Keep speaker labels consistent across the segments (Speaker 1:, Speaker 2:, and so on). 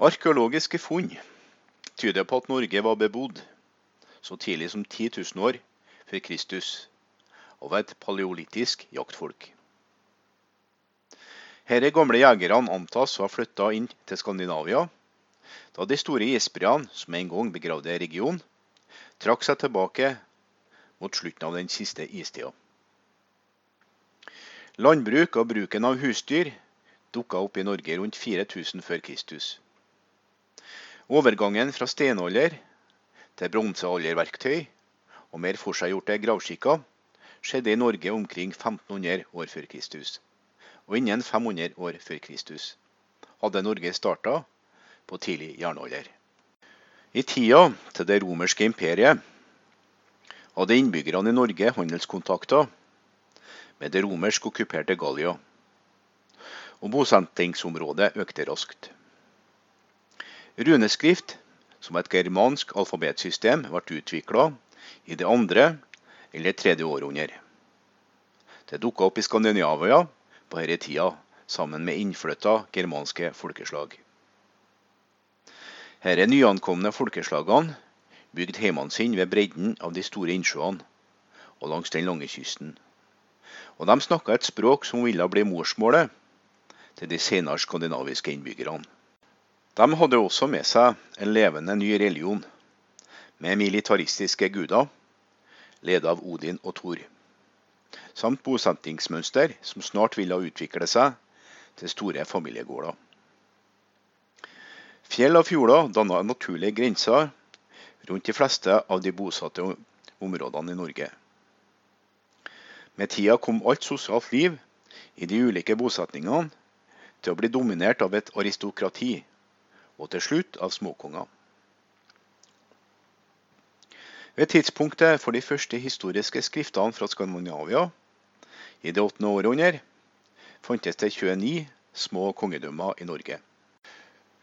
Speaker 1: Arkeologiske funn tyder på at Norge var bebodd så tidlig som 10 000 år før Kristus av et paleolitisk jaktfolk. Disse gamle jegerne antas å ha flytta inn til Skandinavia da de store isbreene som en gang begravde regionen, trakk seg tilbake mot slutten av den siste istida. Landbruk og bruken av husdyr dukka opp i Norge rundt 4000 før Kristus. Overgangen fra stenalder til bronsealderverktøy og mer forseggjorte gravskikker skjedde i Norge omkring 1500 år før Kristus. Og innen 500 år før Kristus hadde Norge starta på tidlig jernalder. I tida til det romerske imperiet hadde innbyggerne i Norge handelskontakter med det romersk okkuperte Gallia, og bosettingsområdet økte raskt. Runeskrift, som et germansk alfabetsystem, ble utvikla i det andre eller tredje århundre. Det dukka opp i Skandinavia på denne tida, sammen med innflytta germanske folkeslag. Disse nyankomne folkeslagene bygde hjemmene sine ved bredden av de store innsjøene og langs den lange kysten. Og de snakka et språk som ville bli morsmålet til de senere skandinaviske innbyggerne. De hadde også med seg en levende ny religion, med militaristiske guder, ledet av Odin og Thor, samt bosettingsmønster som snart ville utvikle seg til store familiegårder. Fjell og fjorder danna naturlige grenser rundt de fleste av de bosatte områdene i Norge. Med tida kom alt sosialt liv i de ulike bosetningene til å bli dominert av et aristokrati og til slutt av småkonger. Ved tidspunktet for de første historiske skriftene fra Skandinavia, i det 8. århundre, fantes det 29 små kongedømmer i Norge.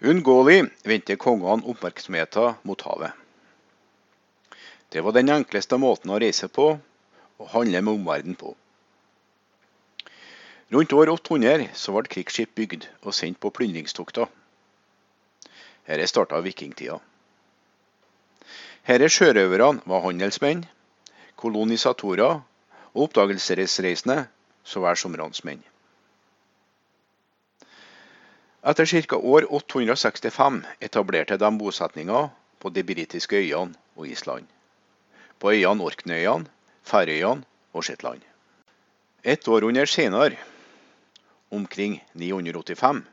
Speaker 1: Unngåelig vendte kongene oppmerksomheten mot havet. Det var den enkleste måten å reise på og handle med omverdenen på. Rundt år 800 så ble krigsskip bygd og sendt på plyndringstokter. Dette starta vikingtida. Her er sjørøverne var handelsmenn, kolonisatorer og oppdagelsesreisende så vel som ransmenn. Etter ca. år 865 etablerte de bosetninger på de britiske øyene og Island. På øyene Orknøyene, Færøyene og Shetland. Et år under senere, omkring 985,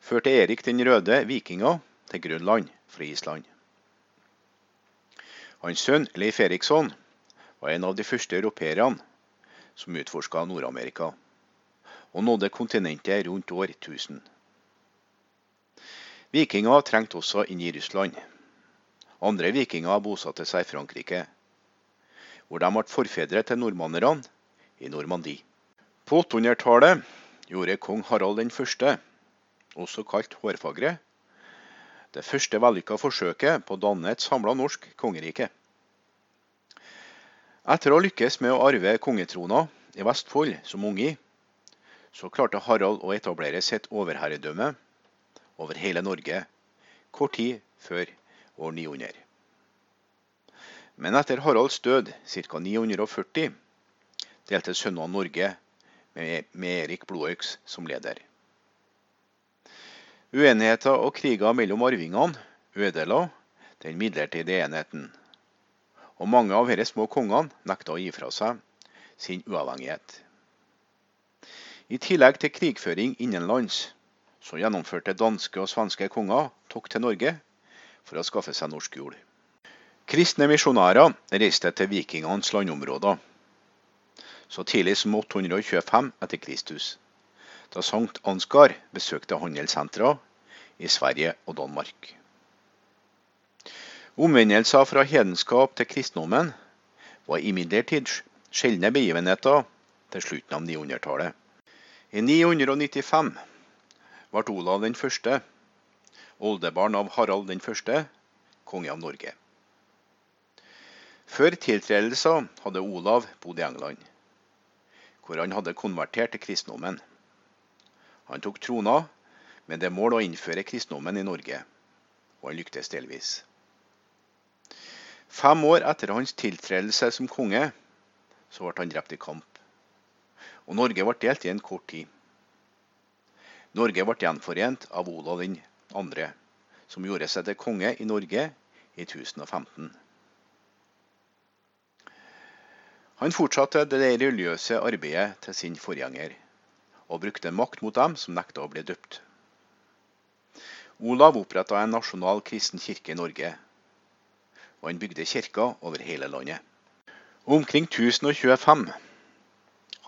Speaker 1: førte Erik den røde vikinga til Grønland fra Island. Hans sønn Leif Eriksson var en av de første europeerne som utforska Nord-Amerika, og nådde kontinentet rundt år 1000. Vikinger trengte også inn i Russland. Andre vikinger bosatte seg i Frankrike, hvor de ble forfedre til nordmannerne i Normandie. På 800-tallet gjorde kong Harald den første også kalt hårfagre, det første vellykka forsøket på å danne et samla norsk kongerike. Etter å lykkes med å arve kongetrona i Vestfold som unge, så klarte Harald å etablere sitt overherredømme over hele Norge kort tid før år 900. Men etter Haralds død ca. 940 delte sønnene Norge med Erik Blodøks som leder. Uenigheter og kriger mellom arvingene ødela den midlertidige enheten, og mange av disse små kongene nekta å gi fra seg sin uavhengighet. I tillegg til krigføring innenlands, så gjennomførte danske og svenske konger tokt til Norge for å skaffe seg norsk jord. Kristne misjonærer reiste til vikingenes landområder så tidlig som 825 etter Kristus da Sankt Ansgar besøkte handelssentra i Sverige og Danmark. Omvendelser fra hedenskap til kristendommen var imidlertid sjeldne begivenheter til slutten av 900-tallet. I 995 ble Olav den første, oldebarn av Harald den første, konge av Norge. Før tiltredelsen hadde Olav bodd i England, hvor han hadde konvertert til kristendommen. Han tok trona med det mål å innføre kristendommen i Norge, og han lyktes delvis. Fem år etter hans tiltredelse som konge, så ble han drept i kamp. Og Norge ble delt i en kort tid. Norge ble gjenforent av Olav 2., som gjorde seg til konge i Norge i 1015. Han fortsatte det religiøse arbeidet til sin forgjenger, og brukte makt mot dem som nekta å bli døpt. Olav oppretta en nasjonal kristen kirke i Norge, og han bygde kirker over hele landet. Omkring 1025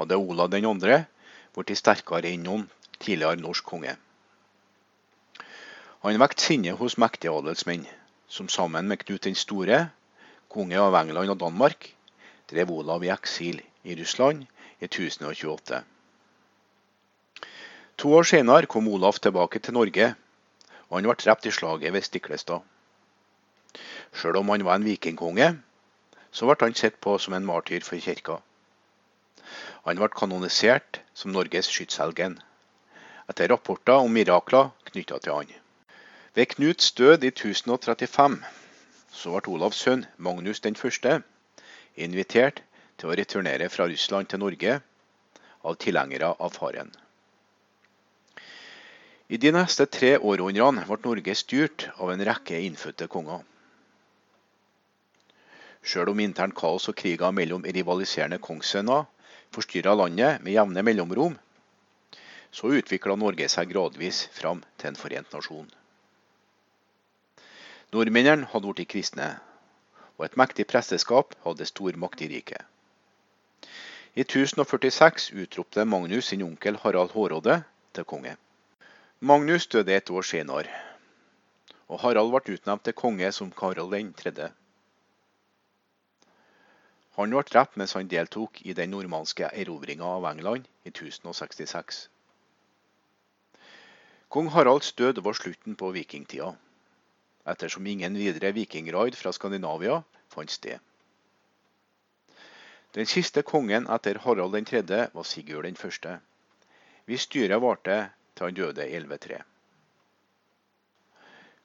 Speaker 1: hadde Olav 2. blitt sterkere enn noen tidligere norsk konge. Han vekket sinne hos mektige adelsmenn, som sammen med Knut den store, konge av England og Danmark, drev Olav i eksil i Russland i 1028. To år senere kom Olav tilbake til Norge, og han ble drept i slaget ved Stiklestad. Selv om han var en vikingkonge, så ble han sett på som en martyr for kirka. Han ble kanonisert som Norges skytshelgen, etter rapporter om mirakler knytta til han. Ved Knuts død i 1035 så ble Olavs sønn Magnus den invitert til å returnere fra Russland til Norge av tilhengere av faren. I de neste tre århundrene ble Norge styrt av en rekke innfødte konger. Selv om internt kaos og kriger mellom rivaliserende kongssønner forstyrra landet med jevne mellomrom, så utvikla Norge seg gradvis fram til en forent nasjon. Nordmennene hadde blitt kristne, og et mektig presteskap hadde stor makt i riket. I 1046 utropte Magnus sin onkel Harald Hårråde til konge. Magnus døde et år senere, og Harald ble utnevnt til konge som Karl 3. Han ble drept mens han deltok i den nordmannske erobringa av England i 1066. Kong Haralds død var slutten på vikingtida ettersom ingen videre vikingraid fra Skandinavia fant sted. Den siste kongen etter Harald 3. var Sigurd 1., hvis styret varte til han døde i 1103.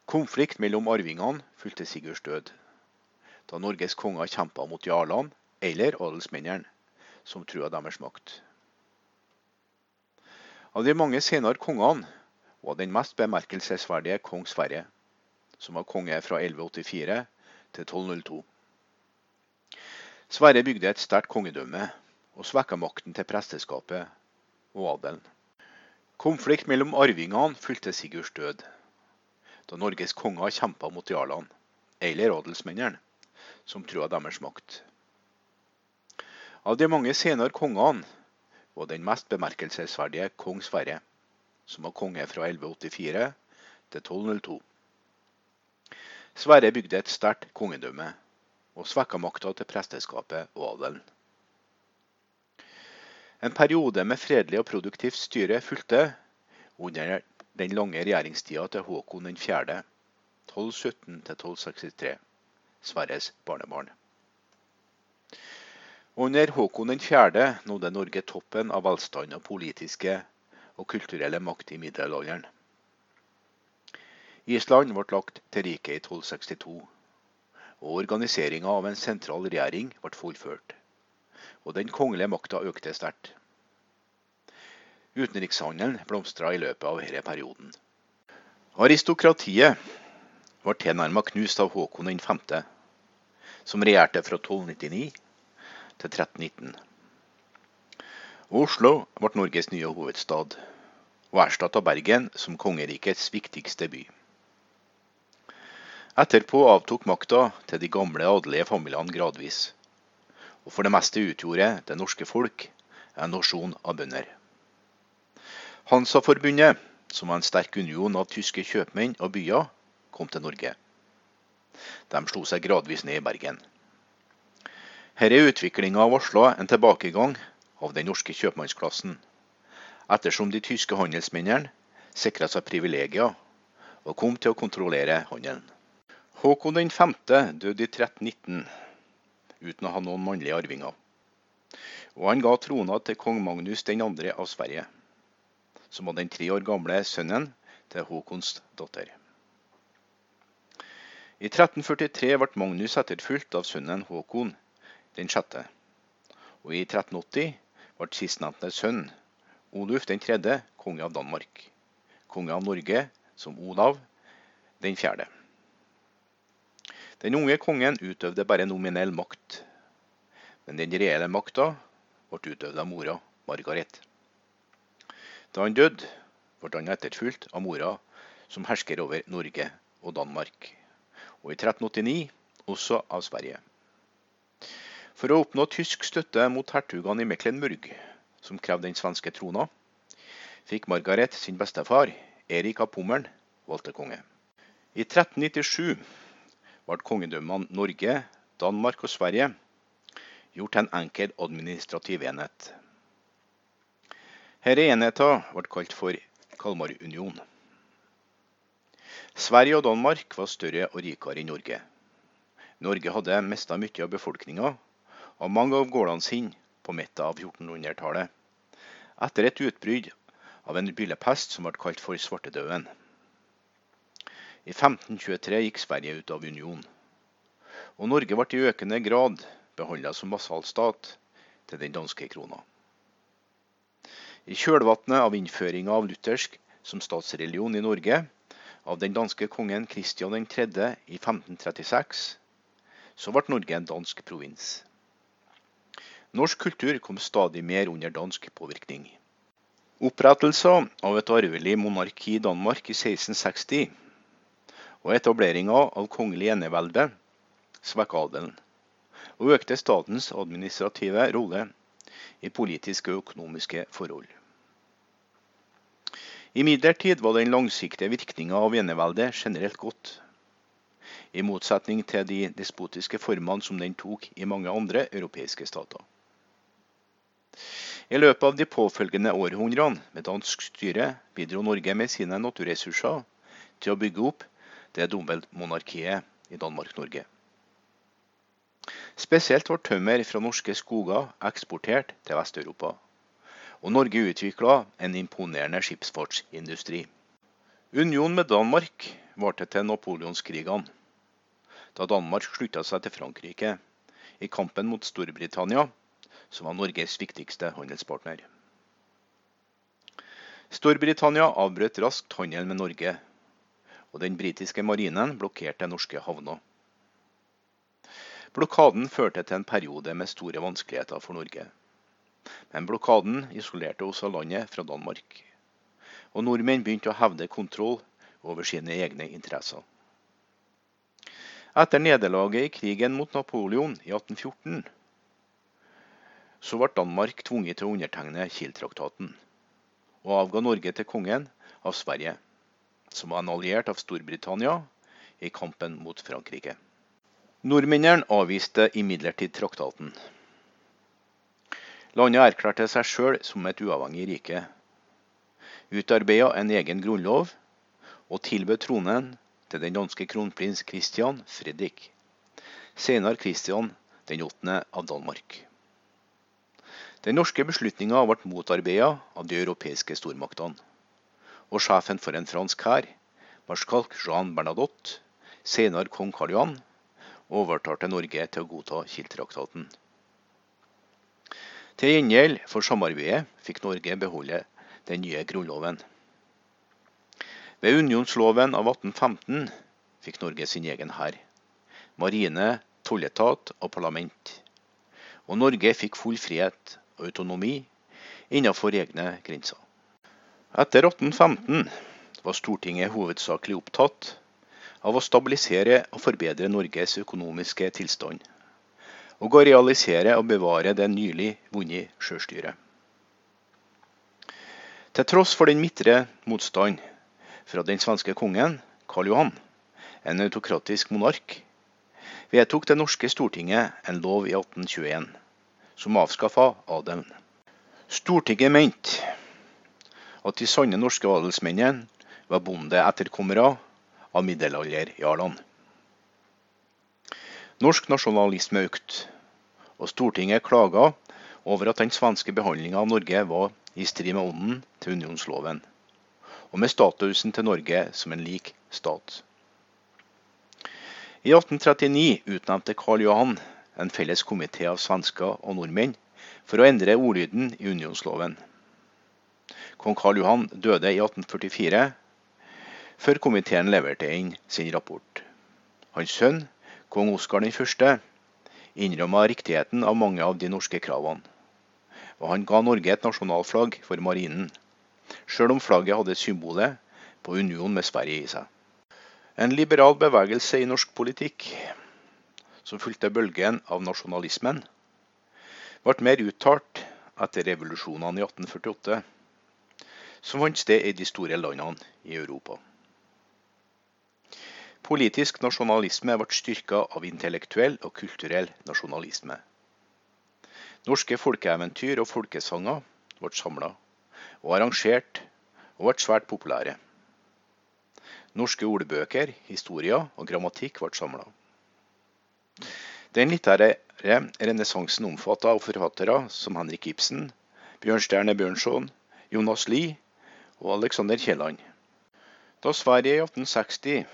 Speaker 1: Konflikt mellom arvingene fulgte Sigurds død, da Norges konger kjempa mot jarlene eller adelsmennene, som trua deres makt. Av de mange senere kongene var den mest bemerkelsesverdige kong Sverre som var konge fra 1184 til 1202. Sverre bygde et sterkt kongedømme og svekka makten til presteskapet og adelen. Konflikt mellom arvingene fulgte Sigurds død, da Norges konger kjempa mot jarlene, eller adelsmennene, som trua deres makt. Av de mange senere kongene var den mest bemerkelsesverdige kong Sverre, som var konge fra 1184 til 1202. Sverre bygde et sterkt kongedømme og svekka makta til presteskapet og adelen. En periode med fredelig og produktivt styre fulgte under den lange regjeringstida til Håkon 4., 1217-1263, Sverres barnebarn. Under Håkon 4. nådde Norge toppen av velstand og politiske og kulturelle makt i middelalderen. Island ble lagt til riket i 1262, og organiseringa av en sentral regjering ble fullført. Og den kongelige makta økte sterkt. Utenrikshandelen blomstra i løpet av denne perioden. Aristokratiet ble tilnærmet knust av Håkon 5., som regjerte fra 1299 til 1319. Oslo ble Norges nye hovedstad, og erstatta Bergen som kongerikets viktigste by. Etterpå avtok makta til de gamle adelige familiene gradvis, og for det meste utgjorde det norske folk en nasjon av bønder. Hansa-forbundet, som var en sterk union av tyske kjøpmenn og byer, kom til Norge. De slo seg gradvis ned i Bergen. Denne utviklinga varsla en tilbakegang av den norske kjøpmannsklassen, ettersom de tyske handelsmennene sikra seg privilegier og kom til å kontrollere handelen. Håkon 5. døde i 1319 uten å ha noen mannlige arvinger. Og han ga trona til kong Magnus 2. av Sverige, som var den tre år gamle sønnen til Håkons datter. I 1343 ble Magnus etterfulgt av sønnen Håkon den sjette, og i 1380 ble sistnevnte sønn, Oluf den tredje, konge av Danmark. Konge av Norge som Olav den fjerde. Den unge kongen utøvde bare nominell makt, men den reelle makta ble utøvd av mora, Margaret. Da han døde, ble han etterfulgt av mora som hersker over Norge og Danmark, og i 1389 også av Sverige. For å oppnå tysk støtte mot hertugene i Mecklenburg, som krevde den svenske trona, fikk Margaret sin bestefar, Erik av Pommern, valgt til konge. I 1397 ble kongedømmene Norge, Danmark og Sverige gjort til en enkel administrativ enhet. Denne enheten ble kalt for Kalmarunionen. Sverige og Danmark var større og rikere enn Norge. Norge hadde mista mye av befolkninga og mange av gårdene sine på midten av 1400-tallet, etter et utbrudd av en byllepest som ble kalt for svartedauden. I 1523 gikk Sverige ut av unionen, og Norge ble i økende grad behandla som vasallstat til den danske krona. I kjølvannet av innføringa av luthersk som statsreligion i Norge av den danske kongen Kristian 3. i 1536, så ble Norge en dansk provins. Norsk kultur kom stadig mer under dansk påvirkning. Opprettelsen av et arvelig monarki i Danmark i 1660 og etableringa av kongelig enevelde svekka adelen og økte statens administrative rolle i politiske og økonomiske forhold. Imidlertid var den langsiktige virkninga av eneveldet generelt godt, i motsetning til de despotiske formene som den tok i mange andre europeiske stater. I løpet av de påfølgende århundrene med dansk styre bidro Norge med sine naturressurser til å bygge opp det dobbeltmonarkiet i Danmark-Norge. Spesielt ble tømmer fra norske skoger eksportert til Vest-Europa, og Norge utvikla en imponerende skipsfartsindustri. Unionen med Danmark varte til napoleonskrigene, da Danmark slutta seg til Frankrike i kampen mot Storbritannia, som var Norges viktigste handelspartner. Storbritannia avbrøt raskt handelen med Norge, og den britiske marinen blokkerte norske havner. Blokaden førte til en periode med store vanskeligheter for Norge. Men blokaden isolerte også landet fra Danmark. Og nordmenn begynte å hevde kontroll over sine egne interesser. Etter nederlaget i krigen mot Napoleon i 1814 så ble Danmark tvunget til å undertegne Kiel-traktaten, og avga Norge til kongen av Sverige, som var en alliert av Storbritannia i kampen mot Frankrike. Nordmennene avviste imidlertid traktaten. Landet erklærte seg sjøl som et uavhengig rike, utarbeida en egen grunnlov og tilbød tronen til den danske kronprins Christian Fredrik, senere Christian den 8. av Danmark. Den norske beslutninga ble motarbeida av de europeiske stormaktene, og sjefen for en fransk hær, marskalk Jean Bernadotte, senere kong Karl Johan, overtalte Norge til å godta Kiel-traktaten. Til gjengjeld for samarbeidet fikk Norge beholde den nye grunnloven. Ved unionsloven av 1815 fikk Norge sin egen hær, marine, tolletat og parlament. Og Norge fikk full frihet og autonomi innenfor egne grenser. Etter 1815 var Stortinget hovedsakelig opptatt av å stabilisere og forbedre Norges økonomiske tilstand, og å realisere og bevare det nylig vunnet sjølstyret. Til tross for den midtre motstand fra den svenske kongen, Karl Johan, en autokratisk monark, vedtok det norske Stortinget en lov i 1821 som avskaffa adelen. Stortinget mente at de sanne norske adelsmennene var bondeetterkommere av middelalderjarlene. Norsk nasjonalisme økte, og Stortinget klaga over at den svenske behandlinga av Norge var i strid med ånden til unionsloven, og med statusen til Norge som en lik stat. I 1839 utnevnte Karl Johan en felles komité av svensker og nordmenn for å endre ordlyden i unionsloven. Kong Karl Johan døde i 1844, før komiteen leverte inn sin rapport. Hans sønn, kong Oskar 1., innrømma riktigheten av mange av de norske kravene. Og han ga Norge et nasjonalflagg for marinen, sjøl om flagget hadde symbolet på union med Sverige i seg. En liberal bevegelse i norsk politikk, som fulgte bølgen av nasjonalismen, ble mer uttalt etter revolusjonene i 1848, som fant sted i de store landene i Europa. Politisk nasjonalisme ble styrka av intellektuell og kulturell nasjonalisme. Norske folkeeventyr og folkesanger ble samla og arrangert og ble svært populære. Norske ordbøker, historier og grammatikk ble samla. Den litterære renessansen omfatta forfattere som Henrik Ibsen, Bjørnstjerne Bjørnson, Jonas Lie og Alexander Kielland. Da Sverige i 1860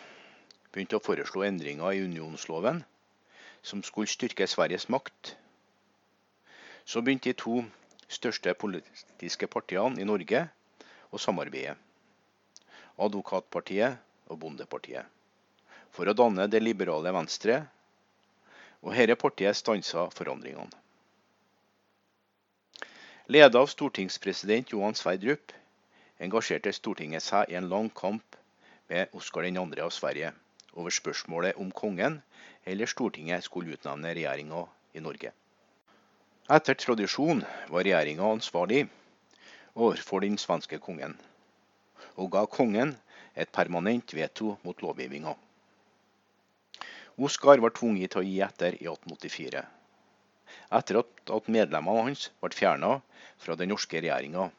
Speaker 1: begynte å foreslå endringer i unionsloven som skulle styrke Sveriges makt. Så begynte de to største politiske partiene i Norge å samarbeide, Advokatpartiet og Bondepartiet, for å danne Det liberale Venstre, og dette partiet stansa forandringene. Ledet av stortingspresident Johan Sverdrup engasjerte Stortinget seg i en lang kamp med Oskar 2. av Sverige over spørsmålet om kongen eller Stortinget skulle utnevne regjeringa i Norge. Etter tradisjon var regjeringa ansvarlig overfor den svenske kongen, og ga kongen et permanent veto mot lovgivninga. Oskar var tvunget til å gi etter i 1884, etter at medlemmene hans ble fjerna fra den norske regjeringa,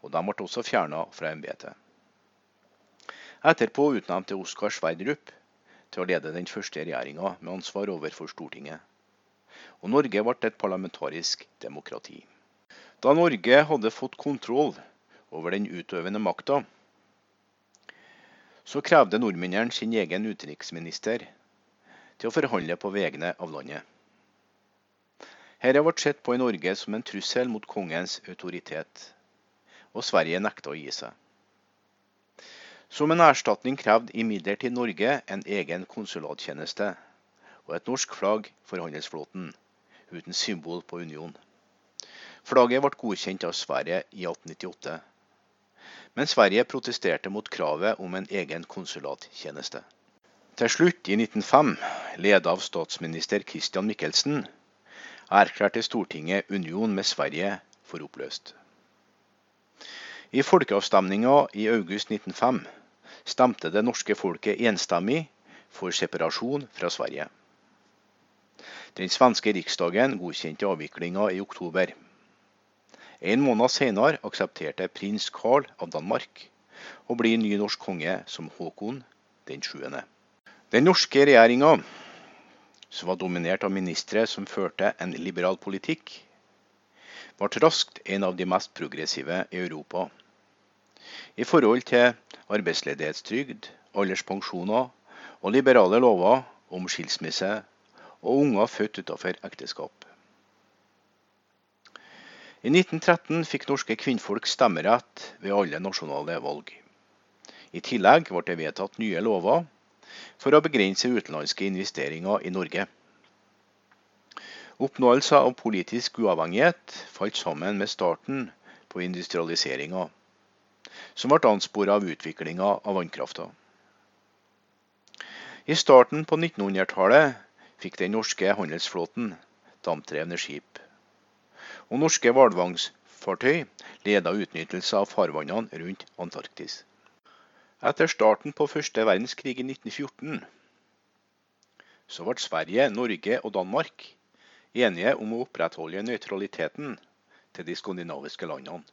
Speaker 1: og de ble også fjerna fra embetet. Etterpå utnevnte Oskar Sverdrup til å lede den første regjeringa med ansvar overfor Stortinget. Og Norge ble et parlamentarisk demokrati. Da Norge hadde fått kontroll over den utøvende makta, så krevde nordmennene sin egen utenriksminister til å forhandle på vegne av landet. Dette ble sett på i Norge som en trussel mot kongens autoritet, og Sverige nekta å gi seg. Som en erstatning krevde imidlertid Norge en egen konsulattjeneste og et norsk flagg for handelsflåten, uten symbol på union. Flagget ble godkjent av Sverige i 1898, men Sverige protesterte mot kravet om en egen konsulattjeneste. Til slutt, i 1905, ledet av statsminister Christian Michelsen, erklærte Stortinget union med Sverige for oppløst. I folkeavstemninga i august 1905 stemte det norske folket enstemmig for separasjon fra Sverige. Den svenske riksdagen godkjente avviklinga i oktober. En måned senere aksepterte prins Karl av Danmark å bli ny norsk konge som Håkon den 7. Den norske regjeringa, som var dominert av ministre som førte en liberal politikk, ble raskt en av de mest progressive i Europa i forhold til arbeidsledighetstrygd, alderspensjoner og liberale lover om skilsmisse og unger født utenfor ekteskap. I 1913 fikk norske kvinnfolk stemmerett ved alle nasjonale valg. I tillegg ble det vedtatt nye lover for å begrense utenlandske investeringer i Norge. Oppnåelse av politisk uavhengighet falt sammen med starten på industrialiseringa som ble ansporet av utviklinga av vannkrafta. I starten på 1900-tallet fikk den norske handelsflåten dampdrevne skip. Og norske hvalfangstfartøy leda utnyttelse av farvannene rundt Antarktis. Etter starten på første verdenskrig i 1914 så ble Sverige, Norge og Danmark enige om å opprettholde nøytraliteten til de skandinaviske landene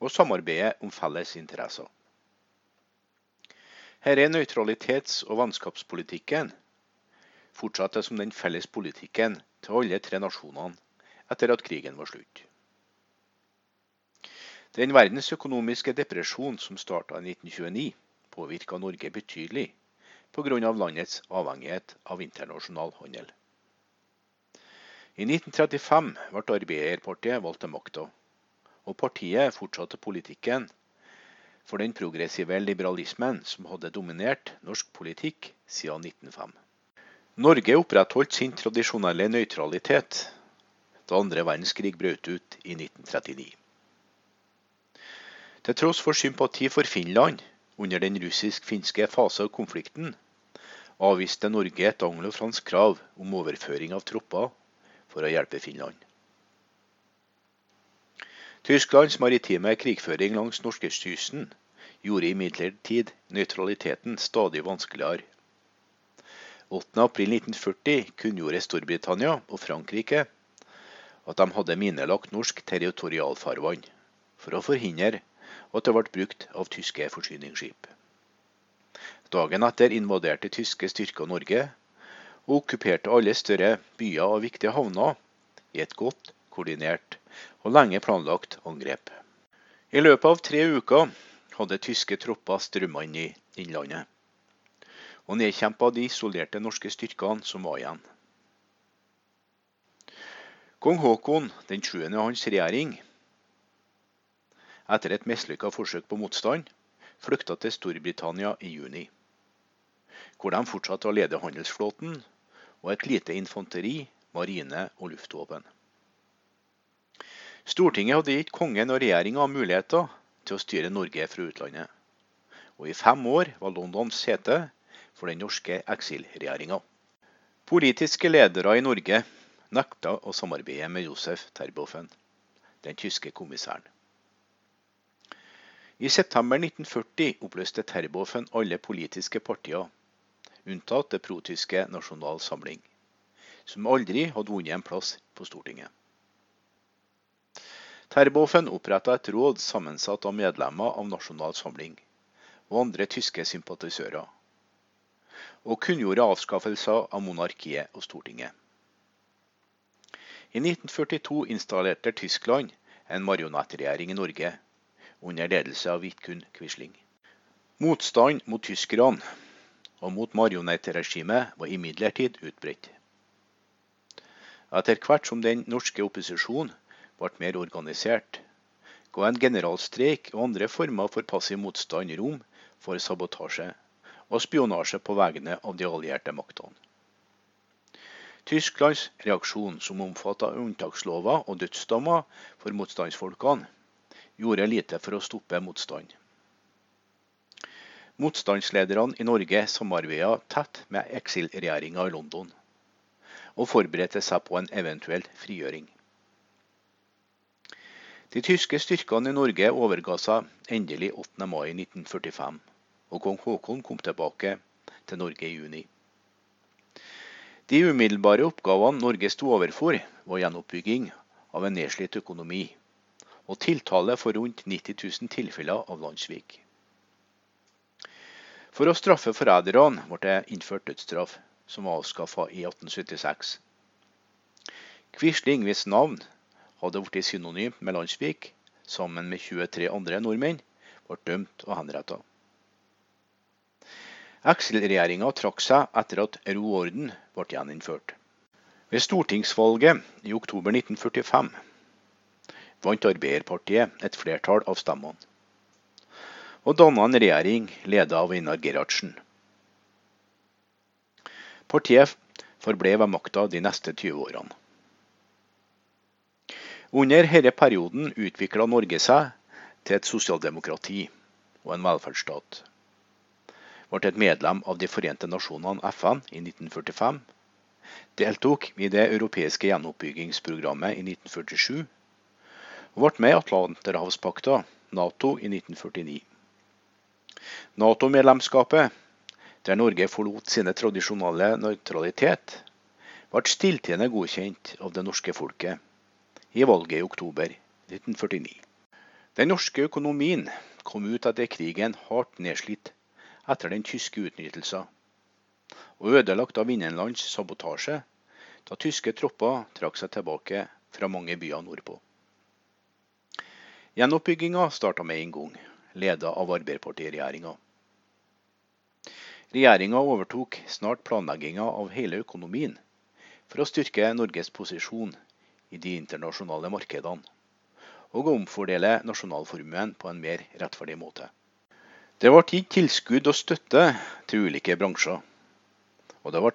Speaker 1: og samarbeide om felles interesser. Her er nøytralitets- og vennskapspolitikken fortsatte som den felles politikken til alle tre nasjonene etter at krigen var slutt. Den verdensøkonomiske depresjon som starta i 1929, påvirka Norge betydelig pga. landets avhengighet av internasjonal handel. I 1935 ble Arbeiderpartiet valgt til makta, og partiet fortsatte politikken for den progressive liberalismen som hadde dominert norsk politikk siden 1905. Norge opprettholdt sin tradisjonelle nøytralitet da andre verdenskrig brøt ut i 1939. Til tross for sympati for Finland under den russisk-finske fase av konflikten, avviste Norge et anglo-fransk krav om overføring av tropper for å hjelpe Finland. Tysklands maritime krigføring langs norskekysten gjorde imidlertid nøytraliteten stadig vanskeligere. 8.4.1940 kunngjorde Storbritannia og Frankrike at de hadde minelagt norsk territorialfarvann, for å forhindre at det ble brukt av tyske forsyningsskip. Dagen etter invaderte tyske styrker Norge og okkuperte alle større byer og viktige havner i et godt koordinert og lenge planlagt angrep. I løpet av tre uker hadde tyske tropper strømmet inn i Innlandet og nedkjempa de isolerte norske styrkene som var igjen. Kong Haakon den 7. og hans regjering, etter et mislykka forsøk på motstand, flykta til Storbritannia i juni hvor de fortsatte å lede handelsflåten og et lite infanteri, marine og luftvåpen. Stortinget hadde gitt kongen og regjeringa muligheter til å styre Norge fra utlandet. Og i fem år var London sete for den norske eksilregjeringa. Politiske ledere i Norge nekta å samarbeide med Josef Terboven, den tyske kommissæren. I september 1940 oppløste Terboven alle politiske partier unntatt det protyske Nasjonal Samling, som aldri hadde vunnet en plass på Stortinget. Terboven oppretta et råd sammensatt av medlemmer av Nasjonal Samling og andre tyske sympatisører, og kunngjorde avskaffelser av monarkiet og Stortinget. I 1942 installerte Tyskland en marionettregjering i Norge, under ledelse av Vidkun Quisling. Motstand mot tyskerne og mot marionettregimet var imidlertid utbredt. Etter hvert som den norske opposisjonen ble mer organisert, ga en generalstreik og andre former for passiv motstand rom for sabotasje og spionasje på vegne av de allierte maktene. Tysklands reaksjon, som omfatta unntakslover og dødsdommer for motstandsfolkene, gjorde lite for å stoppe motstand. Motstandslederne i Norge samarbeida tett med eksilregjeringa i London, og forberedte seg på en eventuell frigjøring. De tyske styrkene i Norge overga seg endelig 8. mai 1945, og kong Haakon kom tilbake til Norge i juni. De umiddelbare oppgavene Norge sto overfor, var gjenoppbygging av en nedslitt økonomi og tiltale for rundt 90 000 tilfeller av landssvik. For å straffe forræderne ble det innført dødsstraff, som var avskaffa i 1876. Quisling, hvis navn hadde blitt synonymt med Landsvik, sammen med 23 andre nordmenn, ble dømt og henretta. Eksilregjeringa trakk seg etter at ro og orden ble gjeninnført. Ved stortingsvalget i oktober 1945 vant Arbeiderpartiet et flertall av stemmene og danna en regjering ledet av Einar Gerhardsen. Partiet forble ved makta de neste 20 årene. Under denne perioden utvikla Norge seg til et sosialdemokrati og en velferdsstat. Ble et medlem av De forente nasjonene, FN, i 1945. Deltok i det europeiske gjenoppbyggingsprogrammet i 1947. Og ble med i Atlanterhavspakta, Nato, i 1949. Nato-medlemskapet, der Norge forlot sine tradisjonelle nøytralitet, ble stilltiende godkjent av det norske folket i valget i oktober 1949. Den norske økonomien kom ut etter krigen hardt nedslitt etter den tyske utnyttelsen, og ødelagt av innenlands sabotasje da tyske tropper trakk seg tilbake fra mange byer nordpå. Gjenoppbygginga starta med en gang, leda av Arbeiderpartiregjeringa. Regjeringa overtok snart planlegginga av hele økonomien for å styrke Norges posisjon i de internasjonale markedene, og omfordele nasjonalformuen på en mer rettferdig måte. Det ble gitt tilskudd og støtte til ulike bransjer, og det ble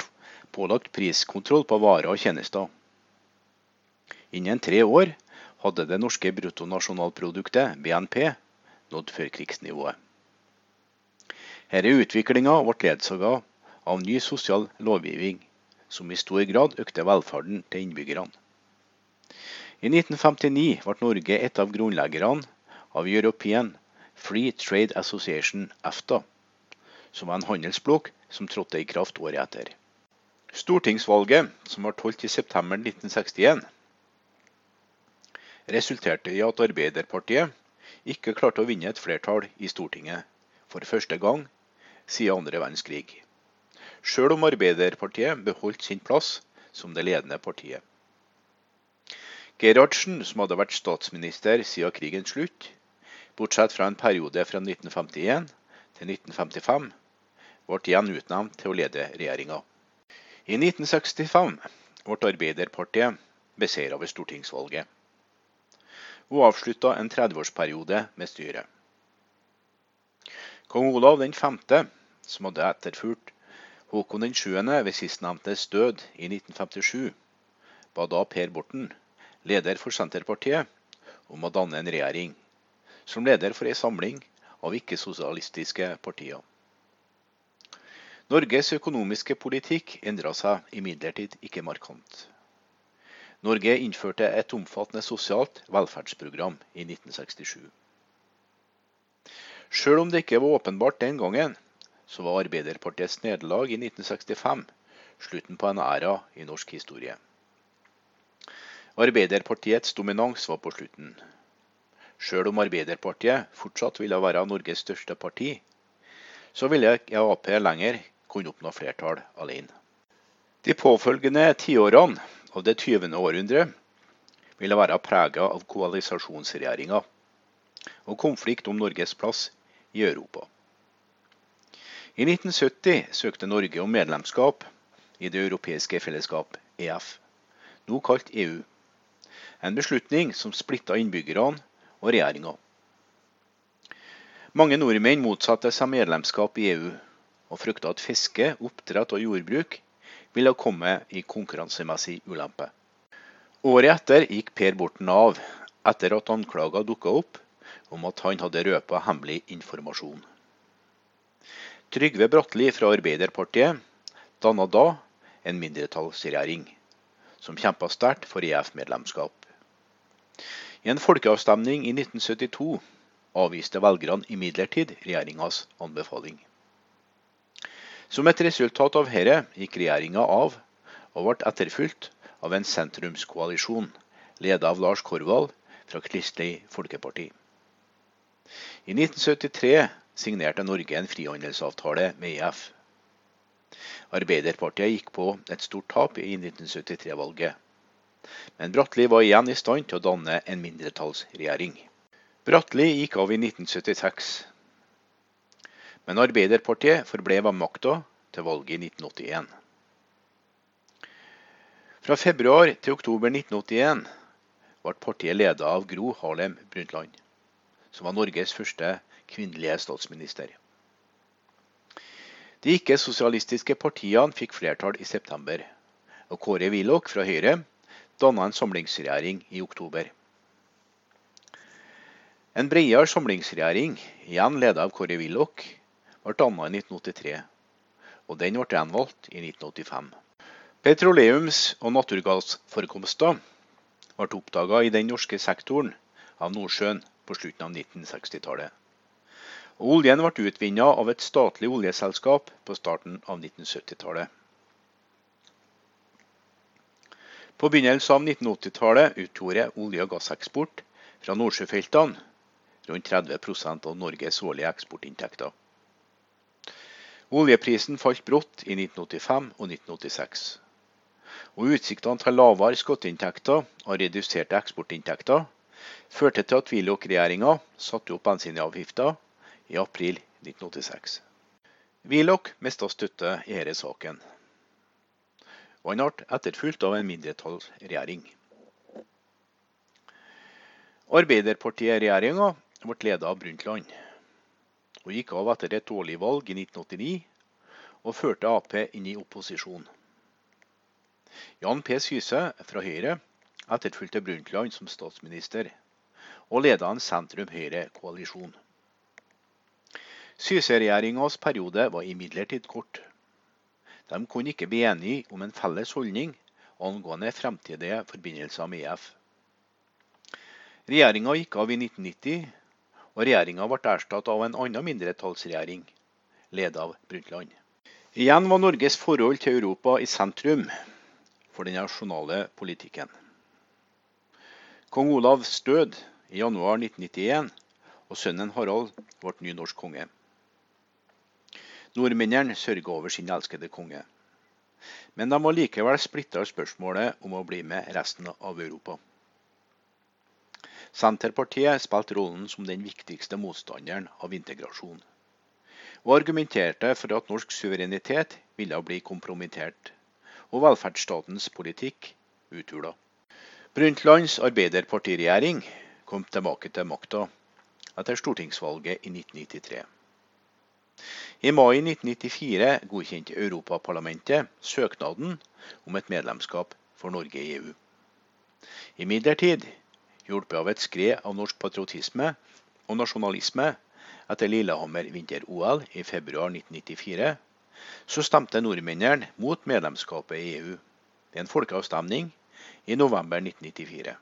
Speaker 1: pålagt priskontroll på varer og tjenester. Innen tre år hadde det norske bruttonasjonalproduktet, BNP, nådd førkrigsnivået. Denne utviklinga ble ledsaga av ny sosial lovgivning, som i stor grad økte velferden til innbyggerne. I 1959 ble Norge et av grunnleggerne av European Free Trade Association, EFTA, som var en handelsblokk som trådte i kraft året etter. Stortingsvalget, som ble holdt i september 1961, resulterte i at Arbeiderpartiet ikke klarte å vinne et flertall i Stortinget for første gang siden andre verdenskrig, sjøl om Arbeiderpartiet beholdt sin plass som det ledende partiet. Gerhardsen, som hadde vært statsminister siden krigens slutt, bortsett fra en periode fra 1951 til 1955, ble igjen utnevnt til å lede regjeringa. I 1965 ble Arbeiderpartiet beseiret ved stortingsvalget og avslutta en 30-årsperiode med styret. Kong Olav 5., som hadde etterfulgt Håkon 7. ved sistnevntes død i 1957, ba da Per Borten, leder for Senterpartiet, om å danne en regjering, som leder for ei samling av ikke-sosialistiske partier. Norges økonomiske politikk endra seg imidlertid ikke markant. Norge innførte et omfattende sosialt velferdsprogram i 1967. Selv om det ikke var åpenbart den gangen, så var Arbeiderpartiets nederlag i 1965 slutten på en æra i norsk historie. Arbeiderpartiets dominans var på slutten. Selv om Arbeiderpartiet fortsatt ville være Norges største parti, så ville Ap lenger kunne oppnå flertall alene. De påfølgende tiårene av det 20. århundre ville være prega av koalisasjonsregjeringa og konflikt om Norges plass i Europa. I 1970 søkte Norge om medlemskap i Det europeiske fellesskap, EF, nå kalt EU. En beslutning som splitta innbyggerne og regjeringa. Mange nordmenn motsatte seg medlemskap i EU, og frykta at fiske, oppdrett og jordbruk ville komme i konkurransemessig ulempe. Året etter gikk Per Borten av, etter at anklager dukka opp om at han hadde røpa hemmelig informasjon. Trygve Bratteli fra Arbeiderpartiet danna da en mindretallsregjering, som kjempa sterkt for EF-medlemskap. I en folkeavstemning i 1972 avviste velgerne imidlertid regjeringas anbefaling. Som et resultat av dette gikk regjeringa av, og ble etterfulgt av en sentrumskoalisjon ledet av Lars Korvald fra Kristelig Folkeparti. I 1973 signerte Norge en frihandelsavtale med IF. Arbeiderpartiet gikk på et stort tap i 1973-valget. Men Bratteli var igjen i stand til å danne en mindretallsregjering. Bratteli gikk av i 1976. Men Arbeiderpartiet forble ved makta til valget i 1981. Fra februar til oktober 1981 ble partiet ledet av Gro Harlem Brundtland, som var Norges første kvinnelige statsminister. De ikke-sosialistiske partiene fikk flertall i september, og Kåre Willoch fra Høyre danna en samlingsregjering i oktober. En bredere samlingsregjering, igjen ledet av Kåre Willoch, ble danna i 1983, og den ble gjenvalgt i 1985. Petroleums- og naturgassforekomster ble oppdaga i den norske sektoren av Nordsjøen på slutten av 1960-tallet. Oljen ble utvinna av et statlig oljeselskap på starten av 1970-tallet. På begynnelsen av 1980-tallet utgjorde olje- og gasseksport fra nordsjøfeltene rundt 30% av Norges årlige eksportinntekter. Oljeprisen falt brått i 1985 og 1986. Og Utsiktene til lavere skatteinntekter og reduserte eksportinntekter førte til at Willoch-regjeringa satte opp bensinavgifta i april 1986. Willoch mista støtte i denne saken, og han ble etterfulgt av en mindretallsregjering. Arbeiderpartiregjeringa ble ledet av Brundtland, og gikk av etter et dårlig valg i 1989 og førte Ap inn i opposisjon. Jan P. Syse fra Høyre etterfulgte Brundtland som statsminister, og ledet en sentrum-høyre-koalisjon. Syse-regjeringas periode var imidlertid kort. De kunne ikke bli enige om en felles holdning angående fremtidige forbindelser med EF. Regjeringa gikk av i 1990, og regjeringa ble erstattet av en annen mindretallsregjering, ledet av Brundtland. Igjen var Norges forhold til Europa i sentrum for den nasjonale politikken. Kong Olavs død i januar 1991, og sønnen Harald ble ny norsk konge. Nordmennene sørga over sin elskede konge. Men de var likevel splitta i spørsmålet om å bli med resten av Europa. Senterpartiet spilte rollen som den viktigste motstanderen av integrasjon, og argumenterte for at norsk suverenitet ville bli kompromittert, og velferdsstatens politikk uthula. Brundtlands arbeiderpartiregjering kom tilbake til makta etter stortingsvalget i 1993. I mai 1994 godkjente Europaparlamentet søknaden om et medlemskap for Norge i EU. Imidlertid hjulpet av et skred av norsk patriotisme og nasjonalisme etter Lillehammer vinter-OL i februar 1994, så stemte nordmennene mot medlemskapet i EU ved en folkeavstemning i november 1994.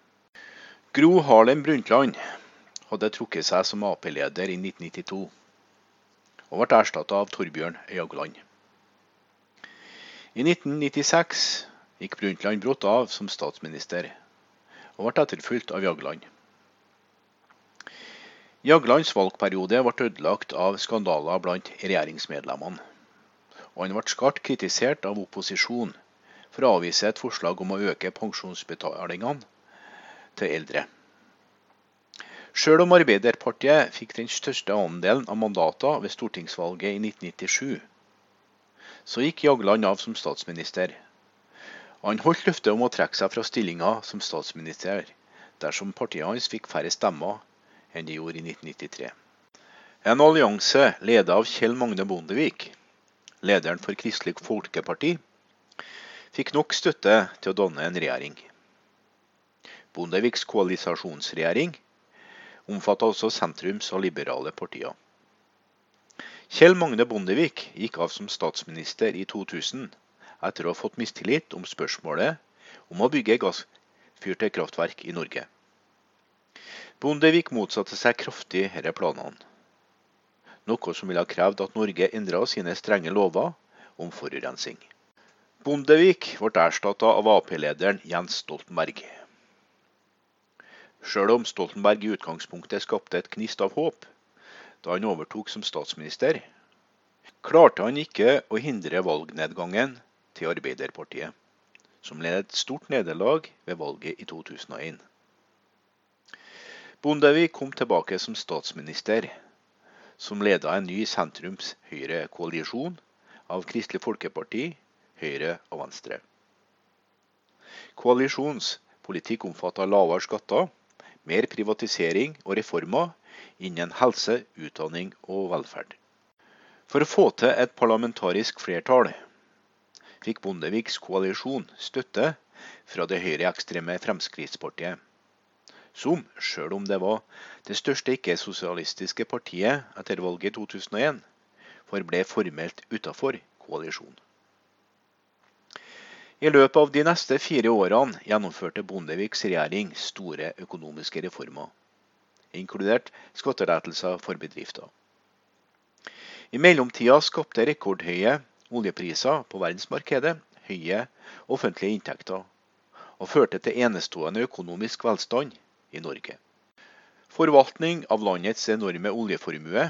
Speaker 1: Gro Harlem Brundtland hadde trukket seg som Ap-leder i 1992, og ble erstatta av Torbjørn Jagland. I 1996 gikk Brundtland brått av som statsminister og ble etterfulgt av Jagland. Jaglands valgperiode ble ødelagt av skandaler blant regjeringsmedlemmene, og han ble skarpt kritisert av opposisjon for å avvise et forslag om å øke pensjonsbetalingene til eldre. Sjøl om Arbeiderpartiet fikk den største andelen av mandater ved stortingsvalget i 1997, så gikk Jagland av som statsminister han holdt løftet om å trekke seg fra stillinga som statsminister dersom partiet hans fikk færre stemmer enn de gjorde i 1993. En allianse ledet av Kjell Magne Bondevik, lederen for Kristelig Folkeparti, fikk nok støtte til å danne en regjering. Bondeviks koalisasjonsregjering omfattet også sentrums- og liberale partier. Kjell Magne Bondevik gikk av som statsminister i 2000 etter å ha fått mistillit om spørsmålet om å bygge gassfyrte kraftverk i Norge. Bondevik motsatte seg kraftig disse planene, noe som ville ha krevd at Norge endra sine strenge lover om forurensing. Bondevik ble erstatta av Ap-lederen Jens Stoltenberg. Sjøl om Stoltenberg i utgangspunktet skapte et gnist av håp da han overtok som statsminister, klarte han ikke å hindre valgnedgangen til Arbeiderpartiet, som led et stort nederlag ved valget i 2001. Bondevik kom tilbake som statsminister, som leda en ny sentrums-høyre-koalisjon av Kristelig Folkeparti, Høyre og Venstre. Koalisjonens politikk omfatta lavere skatter, mer privatisering og reformer innen helse, utdanning og velferd. For å få til et parlamentarisk flertall fikk Bondeviks koalisjon støtte fra det høyreekstreme Fremskrittspartiet, som, sjøl om det var det største ikke-sosialistiske partiet etter valget i 2001, forble formelt utafor koalisjonen. I løpet av de neste fire årene gjennomførte Bondeviks regjering store økonomiske reformer, inkludert skattelettelser for bedrifter. I mellomtida skapte rekordhøye oljepriser på verdensmarkedet, høye offentlige inntekter, og førte til enestående økonomisk velstand i Norge. Forvaltning av landets enorme oljeformue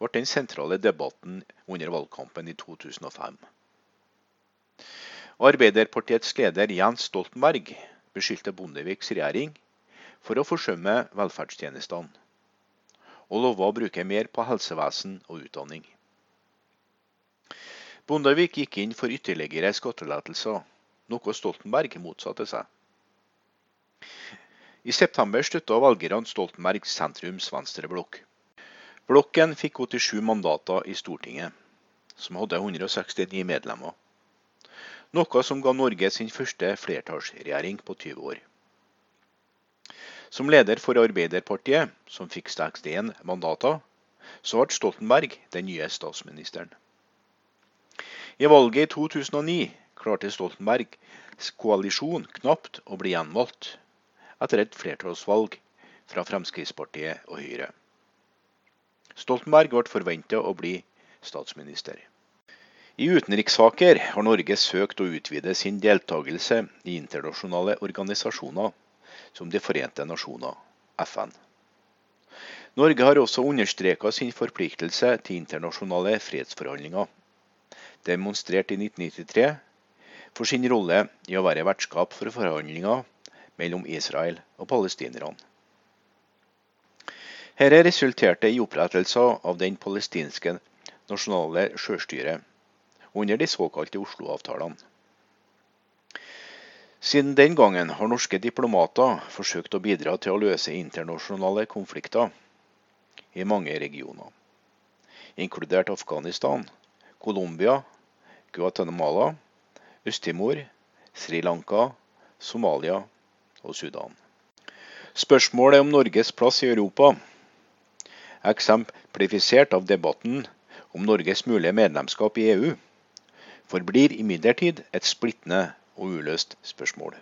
Speaker 1: ble den sentrale debatten under valgkampen i 2005. Arbeiderpartiets leder Jens Stoltenberg beskyldte Bondeviks regjering for å forsømme velferdstjenestene, og lova å bruke mer på helsevesen og utdanning. Bondevik gikk inn for ytterligere skattelettelser, noe Stoltenberg motsatte seg. I september støtta velgerne Stoltenbergs sentrums venstreblokk. Blokken fikk 87 mandater i Stortinget, som hadde 169 medlemmer. Noe som ga Norge sin første flertallsregjering på 20 år. Som leder for Arbeiderpartiet, som fikk 61 mandater, så ble Stoltenberg den nye statsministeren. I valget i 2009 klarte Stoltenbergs koalisjon knapt å bli gjenvalgt etter et flertallsvalg fra Fremskrittspartiet og Høyre. Stoltenberg ble forventa å bli statsminister. I utenrikssaker har Norge søkt å utvide sin deltakelse i internasjonale organisasjoner, som De forente nasjoner, FN. Norge har også understreka sin forpliktelse til internasjonale fredsforhandlinger, demonstrert i 1993 for sin rolle i å være vertskap for forhandlinger mellom Israel og palestinerne. Dette resulterte i opprettelsen av den palestinske nasjonale sjølstyret under de såkalte Oslo-avtalene. Siden den gangen har norske diplomater forsøkt å bidra til å løse internasjonale konflikter i mange regioner, inkludert Afghanistan, Colombia, Guatemala, Øst-Timor, Sri Lanka, Somalia og Sudan. Spørsmålet om Norges plass i Europa, eksemplifisert av debatten om Norges mulige medlemskap i EU, forblir imidlertid et splittende og uløst spørsmål.